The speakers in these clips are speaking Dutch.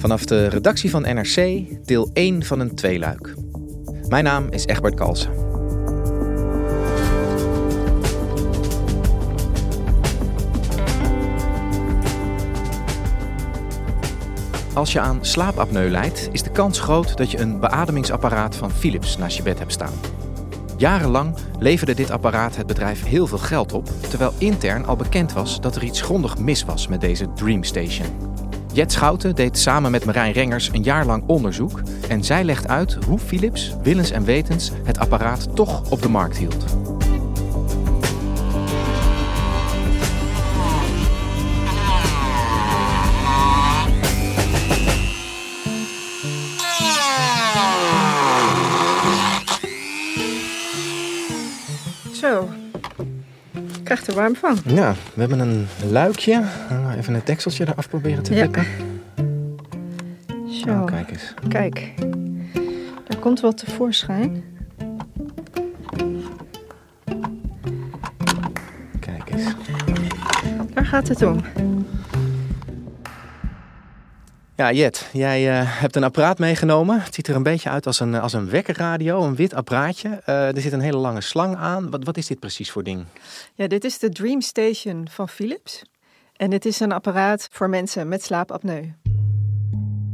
Vanaf de redactie van NRC, deel 1 van een tweeluik. Mijn naam is Egbert Kalsen. Als je aan slaapapneu lijdt, is de kans groot dat je een beademingsapparaat van Philips naast je bed hebt staan. Jarenlang leverde dit apparaat het bedrijf heel veel geld op, terwijl intern al bekend was dat er iets grondig mis was met deze Dreamstation. Jet Schouten deed samen met Marijn Rengers een jaar lang onderzoek en zij legt uit hoe Philips, willens en wetens, het apparaat toch op de markt hield. Ik krijg er warm van. Ja, we hebben een luikje. Even het dekseltje eraf proberen te Ja. tikken. Zo. Oh, kijk eens. Kijk. Er komt wat tevoorschijn. Kijk eens. Daar gaat het om. Ja, Jet, jij eh, hebt een apparaat meegenomen. Het ziet er een beetje uit als een, als een wekkerradio, een wit apparaatje. Eh, er zit een hele lange slang aan. Wat, wat is dit precies voor ding? Ja, dit is de Dream Station van Philips. En dit is een apparaat voor mensen met slaapapneu.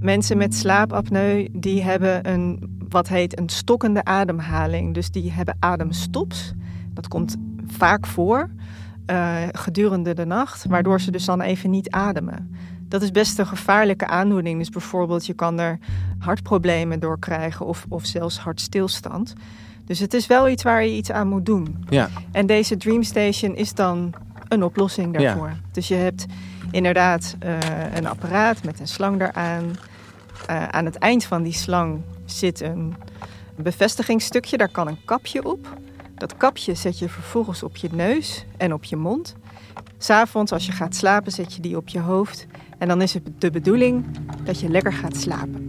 Mensen met slaapapneu die hebben een, wat heet een stokkende ademhaling. Dus die hebben ademstops. Dat komt vaak voor eh, gedurende de nacht, waardoor ze dus dan even niet ademen. Dat is best een gevaarlijke aandoening. Dus bijvoorbeeld je kan er hartproblemen door krijgen of, of zelfs hartstilstand. Dus het is wel iets waar je iets aan moet doen. Ja, En deze Dreamstation is dan een oplossing daarvoor. Dus je hebt inderdaad eh, een apparaat met een slang eraan. Eh, aan het eind van die slang zit een bevestigingsstukje, daar kan een kapje op. Dat kapje zet je vervolgens op je neus en op je mond. S'avonds als je gaat slapen zet je die op je hoofd. En dan is het de bedoeling dat je lekker gaat slapen.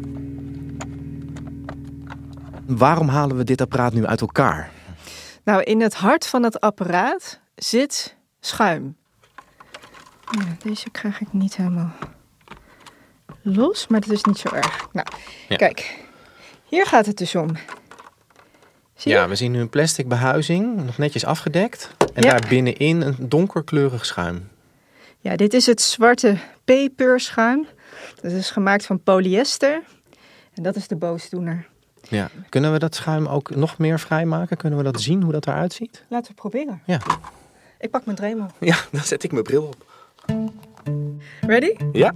waarom halen we dit apparaat nu uit elkaar? Nou, in het hart van het apparaat zit schuim. Ja, deze krijg ik niet helemaal los, maar dat is niet zo erg. Nou, Ja. kijk. Hier gaat het dus om. Zie je? Ja, we zien nu een plastic behuizing, nog netjes afgedekt. En Ja. daar binnenin een donkerkleurig schuim. Ja, dit is het zwarte peperschuim. Dat is gemaakt van polyester. En dat is de boosdoener. Ja. Kunnen we dat schuim ook nog meer vrijmaken? Kunnen we dat zien, hoe dat eruit ziet? Laten we proberen. Ja. Ik pak mijn dremel. Ja, dan zet ik mijn bril op. Ready? Ja.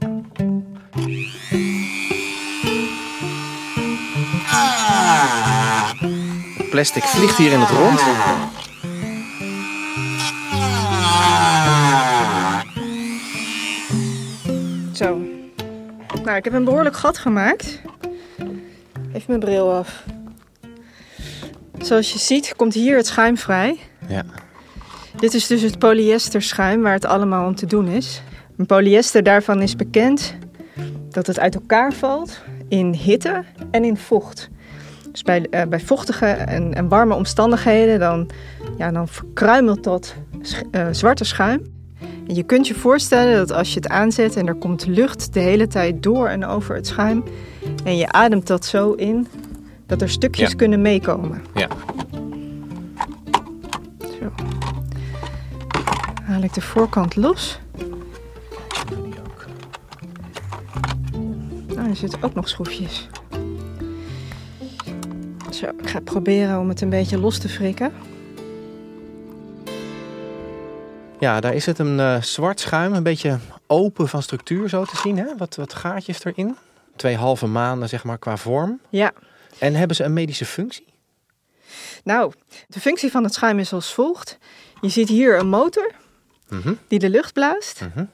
Plastic vliegt hier in het rond. Nou, ik heb een behoorlijk gat gemaakt. Even mijn bril af. Zoals je ziet komt hier het schuim vrij. Ja. Dit is dus het polyesterschuim waar het allemaal om te doen is. Een polyester daarvan is bekend dat het uit elkaar valt in hitte en in vocht. Dus bij, eh, bij vochtige en, en warme omstandigheden dan, ja, dan verkruimelt dat sch- eh, zwarte schuim. Je kunt je voorstellen dat als je het aanzet en er komt lucht de hele tijd door en over het schuim. En je ademt dat zo in, dat er stukjes kunnen meekomen. Ja. Zo. Haal ik de voorkant los. Nou, er zitten ook nog schroefjes. Zo, ik ga proberen om het een beetje los te frikken. Ja, daar is het een eh, zwart schuim, een beetje open van structuur zo te zien. Hè? Wat, wat gaatjes erin. Twee halve maanden zeg maar qua vorm. Ja, En hebben ze een medische functie? nou, de functie van het schuim is als volgt. Je ziet hier een motor Mhm, die de lucht blaast. mhm.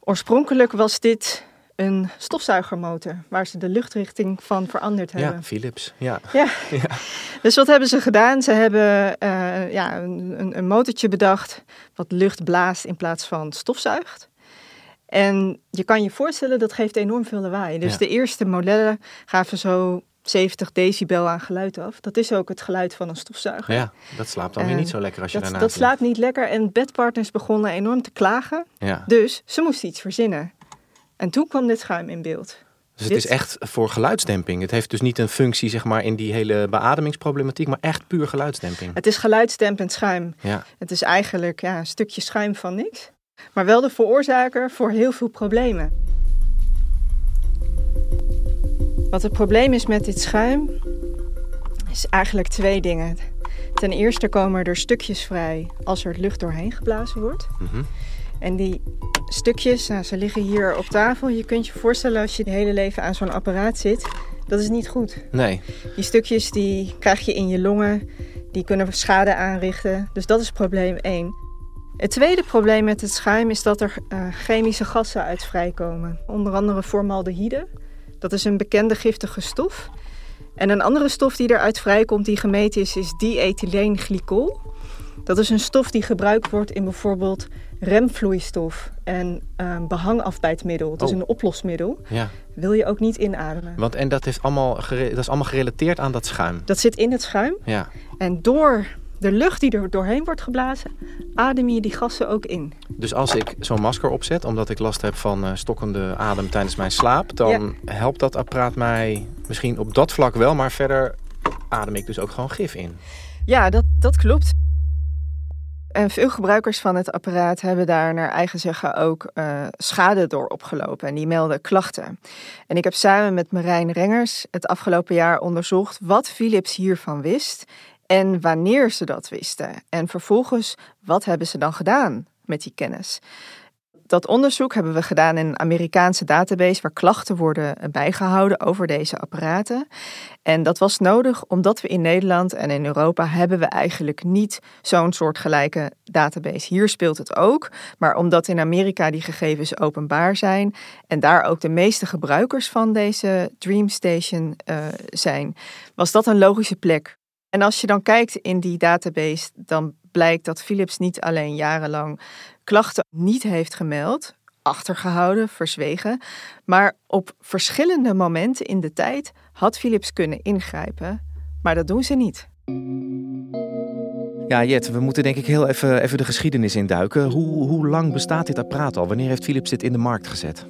Oorspronkelijk was dit een stofzuigermotor waar ze de luchtrichting van veranderd hebben. Ja, Philips. Ja. Ja. Dus wat hebben ze gedaan? Ze hebben eh, ja, een, een- motortje bedacht wat lucht blaast in plaats van stofzuigt. En je kan je voorstellen, dat geeft enorm veel lawaai. Dus Ja. de eerste modellen gaven zo 70 decibel aan geluid af. Dat is ook het geluid van een stofzuiger. ja, dat slaapt dan weer niet zo lekker als je dat, dat slaapt niet lekker en bedpartners begonnen enorm te klagen. Ja. Dus ze moesten iets verzinnen. En toen kwam dit schuim in beeld. Dus het is echt voor geluidsdemping. Het heeft dus niet een functie zeg maar, in die hele beademingsproblematiek, maar echt puur geluidsdemping. Het is geluidsdempend schuim. Ja, Het is eigenlijk ja, een stukje schuim van niks. Maar wel de veroorzaker voor heel veel problemen. Wat het probleem is met dit schuim, is eigenlijk twee dingen. Ten eerste komen er stukjes vrij als er lucht doorheen geblazen wordt. mhm. En die stukjes, nou, ze liggen hier op tafel. Je kunt je voorstellen als je het hele leven aan zo'n apparaat zit, dat is niet goed. nee. Die stukjes die krijg je in je longen, die kunnen schade aanrichten. Dus dat is probleem 1. Het tweede probleem met het schuim is dat er eh, chemische gassen uit vrijkomen. Onder andere formaldehyde. Dat is een bekende giftige stof. En een andere stof die eruit vrijkomt die gemeten is, is diethylenglycol. Dat is een stof die gebruikt wordt in bijvoorbeeld remvloeistof en eh, behangafbijtmiddel. Het is Oh. een oplosmiddel. Ja. Wil je ook niet inademen. Want en dat, heeft allemaal dat is allemaal gerelateerd aan dat schuim. Dat zit in het schuim. Ja. En door de lucht die er doorheen wordt geblazen, adem je die gassen ook in. Dus als ik zo'n masker opzet, omdat ik last heb van eh, stokkende adem tijdens mijn slaap, dan helpt dat apparaat mij misschien op dat vlak wel, maar verder adem ik dus ook gewoon gif in. Ja, dat, dat klopt. En veel gebruikers van het apparaat hebben daar naar eigen zeggen ook eh, schade door opgelopen. En die melden klachten. En ik heb samen met Marijn Rengers het afgelopen jaar onderzocht wat Philips hiervan wist en wanneer ze dat wisten. En vervolgens, wat hebben ze dan gedaan met die kennis? Dat onderzoek hebben we gedaan in een Amerikaanse database waar klachten worden bijgehouden over deze apparaten. En dat was nodig omdat we in Nederland en in Europa hebben we eigenlijk niet zo'n soortgelijke database. Hier speelt het ook, maar omdat in Amerika die gegevens openbaar zijn en daar ook de meeste gebruikers van deze DreamStation eh, zijn, was dat een logische plek. En als je dan kijkt in die database, dan blijkt dat Philips niet alleen jarenlang klachten niet heeft gemeld, achtergehouden, verzwegen, maar op verschillende momenten in de tijd had Philips kunnen ingrijpen, maar dat doen ze niet. Ja, Jet, we moeten denk ik heel even, even de geschiedenis induiken. Hoe, hoe lang bestaat dit apparaat al? Wanneer heeft Philips dit in de markt gezet?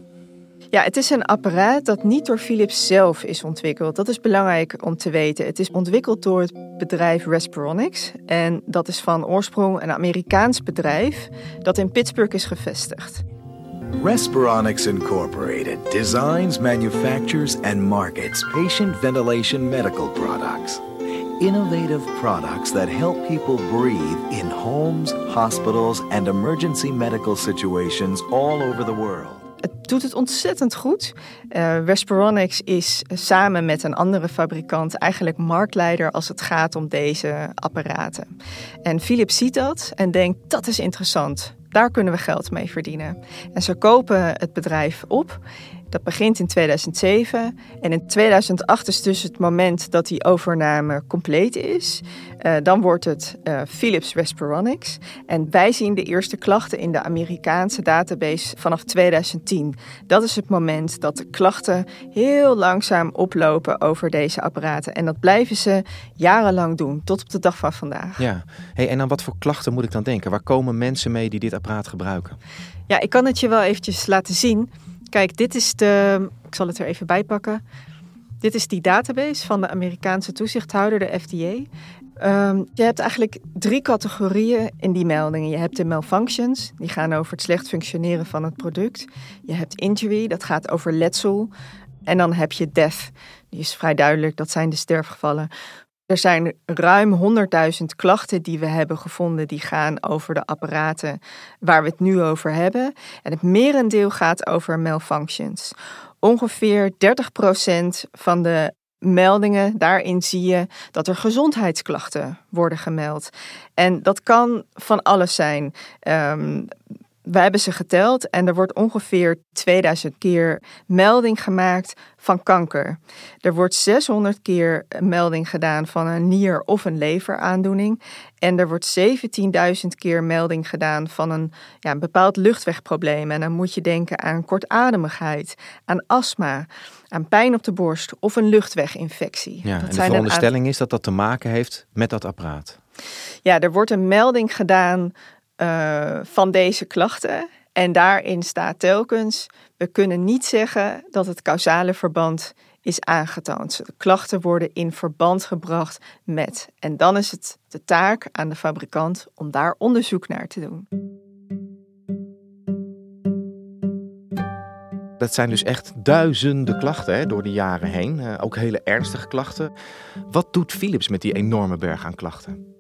Ja, het is een apparaat dat niet door Philips zelf is ontwikkeld. Dat is belangrijk om te weten. Het is ontwikkeld door het bedrijf Respironics. En dat is van oorsprong een Amerikaans bedrijf dat in Pittsburgh is gevestigd. Respironics Incorporated designs, manufactures, and markets patient ventilation medical products. Innovative products that help people breathe in homes, hospitals, and emergency medical situations all over the world. Het doet het ontzettend goed. Uh, is samen met een andere fabrikant eigenlijk marktleider als het gaat om deze apparaten. En Philips ziet dat en denkt dat is interessant. Daar kunnen we geld mee verdienen. En ze kopen het bedrijf op. Dat begint in 2007. En in 2008 is dus het moment dat die overname compleet is. Uh, dan wordt het uh, Philips Respironics. En wij zien de eerste klachten in de Amerikaanse database vanaf 2010. Dat is het moment dat de klachten heel langzaam oplopen over deze apparaten. En dat blijven ze jarenlang doen, tot op de dag van vandaag. Ja, hey, en aan wat voor klachten moet ik dan denken? Waar komen mensen mee die dit apparaat gebruiken? Ja, ik kan het je wel eventjes laten zien. Kijk, dit is de. Ik zal het er even bij pakken. Dit is die database van de Amerikaanse toezichthouder, de FDA. Um, je hebt eigenlijk drie categorieën in die meldingen. Je hebt de malfunctions, die gaan over het slecht functioneren van het product. Je hebt injury, dat gaat over letsel. En dan heb je death. Die is vrij duidelijk, dat zijn de sterfgevallen. Er zijn ruim 100.000 klachten die we hebben gevonden die gaan over de apparaten waar we het nu over hebben. En het merendeel gaat over malfunctions. Ongeveer 30% van de meldingen, daarin zie je dat er gezondheidsklachten worden gemeld. En dat kan van alles zijn. Um, we hebben ze geteld en er wordt ongeveer 2000 keer melding gemaakt van kanker. Er wordt 600 keer melding gedaan van een nier- of een leveraandoening. En er wordt 17.000 keer melding gedaan van een, ja, een bepaald luchtwegprobleem. En dan moet je denken aan kortademigheid, aan astma, aan pijn op de borst of een luchtweginfectie. Ja, en de veronderstelling is dat dat te maken heeft met dat apparaat. Ja, er wordt een melding gedaan uh, van deze klachten. En daarin staat telkens: we kunnen niet zeggen dat het causale verband is aangetoond. De klachten worden in verband gebracht met. En dan is het de taak aan de fabrikant om daar onderzoek naar te doen. Dat zijn dus echt duizenden klachten door de jaren heen. Uh, ook hele ernstige klachten. Wat doet Philips met die enorme berg aan klachten?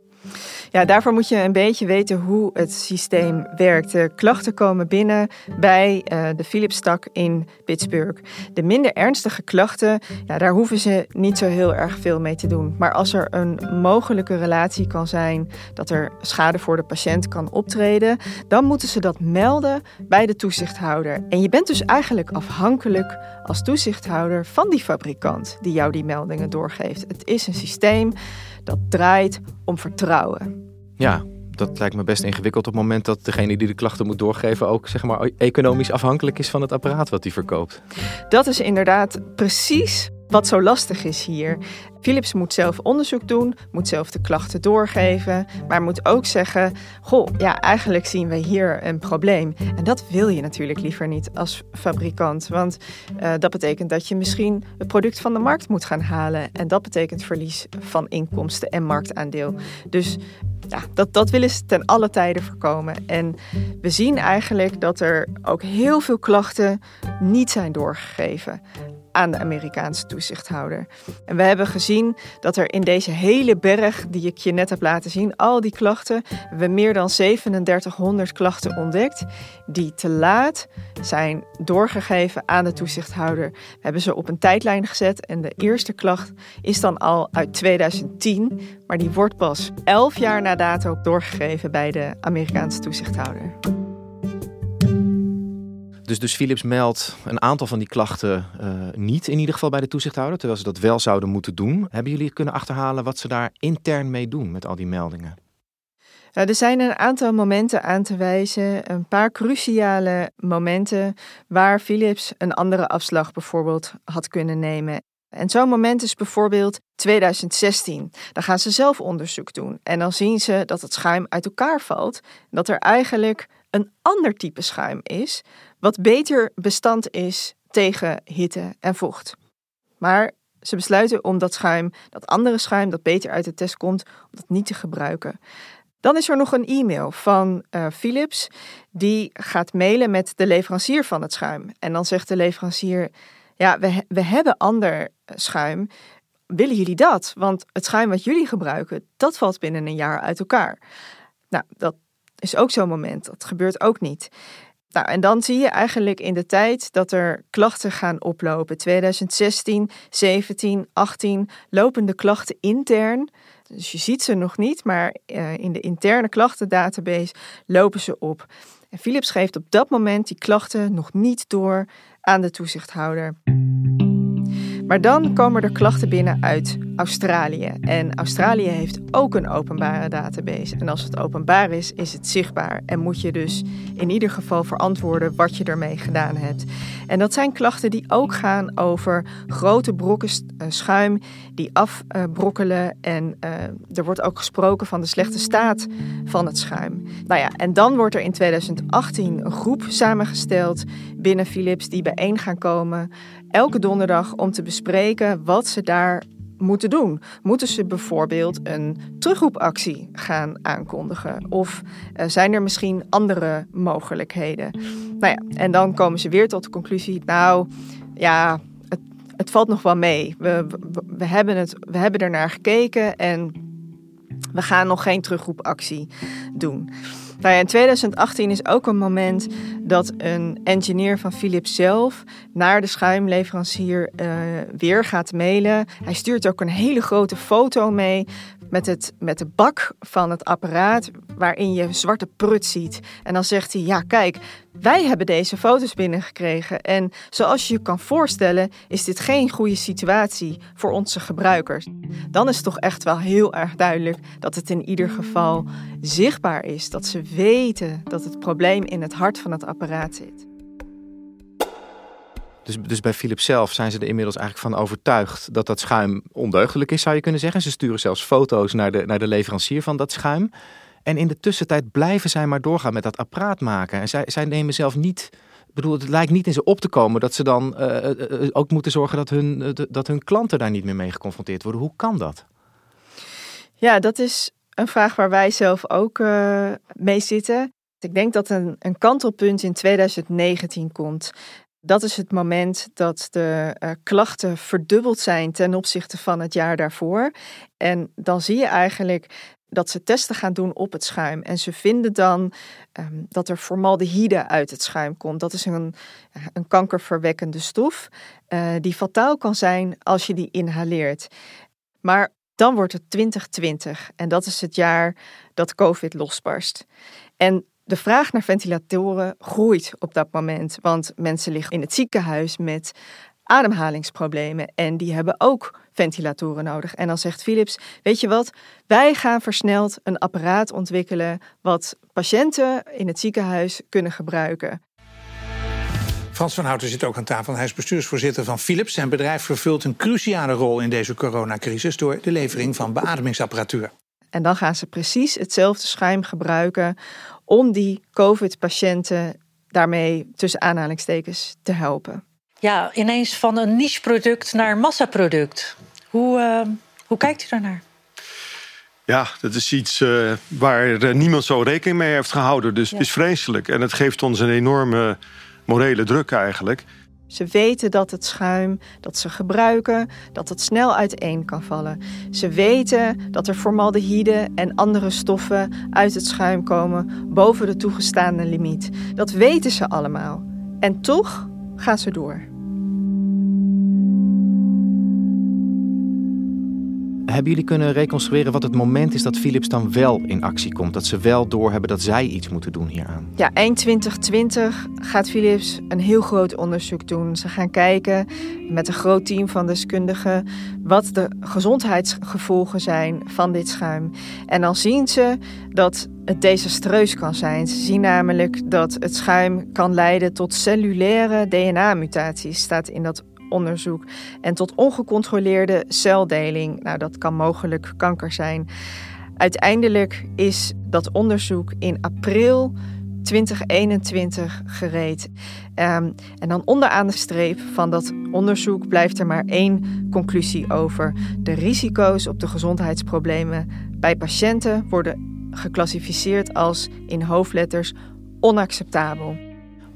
Ja, daarvoor moet je een beetje weten hoe het systeem werkt. De klachten komen binnen bij uh, de Philips-tak in Pittsburgh. De minder ernstige klachten, ja, daar hoeven ze niet zo heel erg veel mee te doen. Maar als er een mogelijke relatie kan zijn dat er schade voor de patiënt kan optreden, dan moeten ze dat melden bij de toezichthouder. En je bent dus eigenlijk afhankelijk als toezichthouder van die fabrikant die jou die meldingen doorgeeft. Het is een systeem dat draait om vertrouwen. Ja, dat lijkt me best ingewikkeld op het moment dat degene die de klachten moet doorgeven ook zeg maar, economisch afhankelijk is van het apparaat wat hij verkoopt. Dat is inderdaad precies wat zo lastig is hier. Philips moet zelf onderzoek doen, moet zelf de klachten doorgeven, maar moet ook zeggen: Goh, ja, eigenlijk zien we hier een probleem. En dat wil je natuurlijk liever niet als fabrikant, want uh, dat betekent dat je misschien het product van de markt moet gaan halen. En dat betekent verlies van inkomsten en marktaandeel. Dus ja, dat, dat willen ze ten alle tijden voorkomen. En we zien eigenlijk dat er ook heel veel klachten niet zijn doorgegeven aan de Amerikaanse toezichthouder. En we hebben gezien dat er in deze hele berg die ik je net heb laten zien, al die klachten, we meer dan 3700 klachten ontdekt die te laat zijn doorgegeven aan de toezichthouder. We hebben ze op een tijdlijn gezet en de eerste klacht is dan al uit 2010, maar die wordt pas 11 jaar na dato doorgegeven bij de Amerikaanse toezichthouder. Dus, dus Philips meldt een aantal van die klachten uh, niet, in ieder geval bij de toezichthouder, terwijl ze dat wel zouden moeten doen. Hebben jullie kunnen achterhalen wat ze daar intern mee doen met al die meldingen? er zijn een aantal momenten aan te wijzen, een paar cruciale momenten waar Philips een andere afslag bijvoorbeeld had kunnen nemen. En zo'n moment is bijvoorbeeld 2016. Dan gaan ze zelf onderzoek doen en dan zien ze dat het schuim uit elkaar valt. Dat er eigenlijk een ander type schuim is, wat beter bestand is tegen hitte en vocht. Maar ze besluiten om dat schuim, dat andere schuim dat beter uit de test komt, om dat niet te gebruiken. Dan is er nog een e-mail van uh, Philips die gaat mailen met de leverancier van het schuim. En dan zegt de leverancier: Ja, we, we hebben ander schuim. Willen jullie dat? Want het schuim wat jullie gebruiken, dat valt binnen een jaar uit elkaar. Nou, dat is ook zo'n moment. Dat gebeurt ook niet. Nou, en dan zie je eigenlijk in de tijd dat er klachten gaan oplopen. 2016, 17, 18 lopen de klachten intern. Dus je ziet ze nog niet, maar uh, in de interne klachtendatabase lopen ze op. En Philips geeft op dat moment die klachten nog niet door aan de toezichthouder. Maar dan komen er klachten binnen uit Australië. En Australië heeft ook een openbare database. En als het openbaar is, is het zichtbaar. En moet je dus in ieder geval verantwoorden wat je ermee gedaan hebt. En dat zijn klachten die ook gaan over grote brokken eh, schuim die afbrokkelen. En uh, er wordt ook gesproken van de slechte staat van het schuim. Nou ja, en dan wordt er in 2018 een groep samengesteld binnen Philips die bijeen gaan komen elke donderdag om te bespreken wat ze daar moeten doen. Moeten ze bijvoorbeeld een terugroepactie gaan aankondigen? Of uh, zijn er misschien andere mogelijkheden? Nou ja, en dan komen ze weer tot de conclusie: nou ja, het, valt nog wel mee. We, we, we, hebben het, we hebben er naar gekeken en we gaan nog geen terugroepactie doen. Nou ja, in 2018 is ook een moment dat een engineer van Philips zelf naar de schuimleverancier uh, weer gaat mailen. Hij stuurt ook een hele grote foto mee met, het, met de bak van het apparaat waarin je zwarte prut ziet. En dan zegt hij, ja kijk, wij hebben deze foto's binnengekregen. En zoals je je kan voorstellen, is dit geen goede situatie voor onze gebruikers. Dan is het toch echt wel heel erg duidelijk dat het in ieder geval zichtbaar is. Dat ze weten dat het probleem in het hart van het apparaat zit. Dus, dus bij Philips zelf zijn ze er inmiddels eigenlijk van overtuigd dat dat schuim ondeugdelijk is, zou je kunnen zeggen. Ze sturen zelfs foto's naar de, naar de leverancier van dat schuim. En in de tussentijd blijven zij maar doorgaan met dat apparaat maken. En zij, zij nemen zelf niet. Ik bedoel, het lijkt niet in ze op te komen dat ze dan uh, ook moeten zorgen dat hun, dat hun klanten daar niet meer mee geconfronteerd worden. Hoe kan dat? Ja, dat is een vraag waar wij zelf ook mee zitten. Ik denk dat een, een kantelpunt in 2019 komt. Dat is het moment dat de uh, klachten verdubbeld zijn ten opzichte van het jaar daarvoor. En dan zie je eigenlijk dat ze testen gaan doen op het schuim. En ze vinden dan um, dat er formaldehyde uit het schuim komt. Dat is een, een kankerverwekkende stof uh, die fataal kan zijn als je die inhaleert. Maar dan wordt het 2020 en dat is het jaar dat COVID losbarst. En de vraag naar ventilatoren groeit op dat moment, want mensen liggen in het ziekenhuis met ademhalingsproblemen en die hebben ook ventilatoren nodig. En dan zegt Philips: Weet je wat, wij gaan versneld een apparaat ontwikkelen wat patiënten in het ziekenhuis kunnen gebruiken. Frans van Houten zit ook aan tafel. Hij is bestuursvoorzitter van Philips. Zijn bedrijf vervult een cruciale rol in deze coronacrisis door de levering van beademingsapparatuur. En dan gaan ze precies hetzelfde schuim gebruiken om die COVID-patiënten daarmee tussen aanhalingstekens te helpen. Ja, ineens van een niche-product naar een massaproduct. Hoe, uh, hoe kijkt u daarnaar? Ja, dat is iets uh, waar niemand zo rekening mee heeft gehouden. Dus het is vreselijk. En het geeft ons een enorme morele druk eigenlijk. Ze weten dat het schuim dat ze gebruiken, dat het snel uiteen kan vallen. Ze weten dat er formaldehyde en andere stoffen uit het schuim komen boven de toegestaande limiet. Dat weten ze allemaal. En toch gaan ze door. Hebben jullie kunnen reconstrueren wat het moment is dat Philips dan wel in actie komt? Dat ze wel doorhebben dat zij iets moeten doen hieraan? Ja, eind 2020 gaat Philips een heel groot onderzoek doen. Ze gaan kijken met een groot team van deskundigen wat de gezondheidsgevolgen zijn van dit schuim. En dan zien ze dat het desastreus kan zijn. Ze zien namelijk dat het schuim kan leiden tot cellulaire DNA-mutaties, staat in dat onderzoek. En tot ongecontroleerde celdeling. Nou, dat kan mogelijk kanker zijn. Uiteindelijk is dat onderzoek in april 2021 gereed. Um, en dan onderaan de streep van dat onderzoek blijft er maar één conclusie over. De risico's op de gezondheidsproblemen bij patiënten worden geclassificeerd als in hoofdletters onacceptabel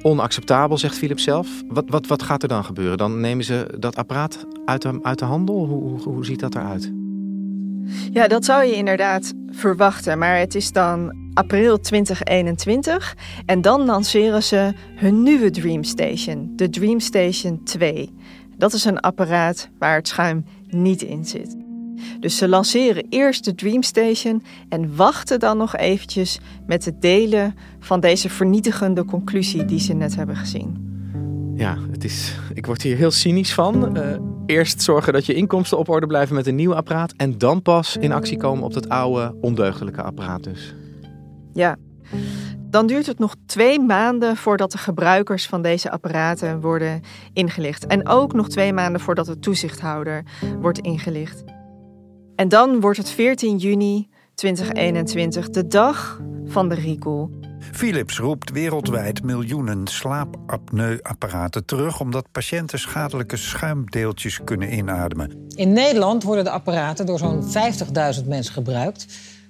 onacceptabel, zegt Philips zelf. Wat, wat, wat gaat er dan gebeuren? Dan nemen ze dat apparaat uit de, uit de handel? Hoe, hoe, hoe ziet dat eruit? Ja, dat zou je inderdaad verwachten. Maar het is dan april 2021 en dan lanceren ze hun nieuwe Dreamstation, de Dreamstation 2. Dat is een apparaat waar het schuim niet in zit. Dus ze lanceren eerst de Dreamstation en wachten dan nog eventjes met het delen van deze vernietigende conclusie die ze net hebben gezien. Ja, het is, ik word hier heel cynisch van. Uh, eerst zorgen dat je inkomsten op orde blijven met een nieuw apparaat en dan pas in actie komen op dat oude, ondeugdelijke apparaat dus. Ja, dan duurt het nog twee maanden voordat de gebruikers van deze apparaten worden ingelicht. En ook nog twee maanden voordat de toezichthouder wordt ingelicht. En dan wordt het 14 juni 2021 de dag van de recall. Philips roept wereldwijd miljoenen slaapapneuapparaten terug... omdat patiënten schadelijke schuimdeeltjes kunnen inademen. In Nederland worden de apparaten door zo'n 50.000 mensen gebruikt.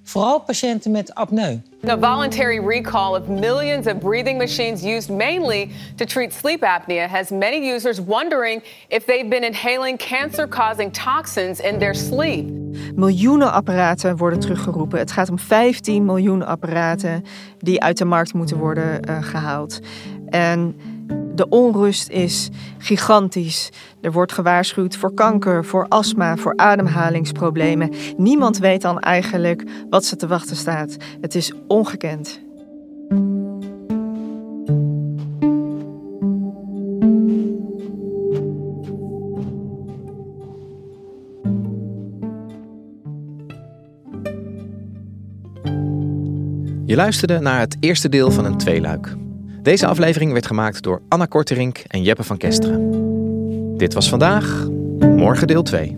Vooral patiënten met apneu. The voluntary recall of millions of breathing machines used mainly to treat sleep apnea has many users wondering if they've been inhaling cancer causing toxins in their sleep. Miljoenen apparaten worden teruggeroepen. Het gaat om 15 miljoen apparaten die uit de markt moeten worden uh, gehaald. En de onrust is gigantisch. Er wordt gewaarschuwd voor kanker, voor astma, voor ademhalingsproblemen. Niemand weet dan eigenlijk wat ze te wachten staat. Het is ongekend. Je luisterde naar het eerste deel van een tweeluik. Deze aflevering werd gemaakt door Anna Korterink en Jeppe van Kesteren. Dit was vandaag, morgen deel 2.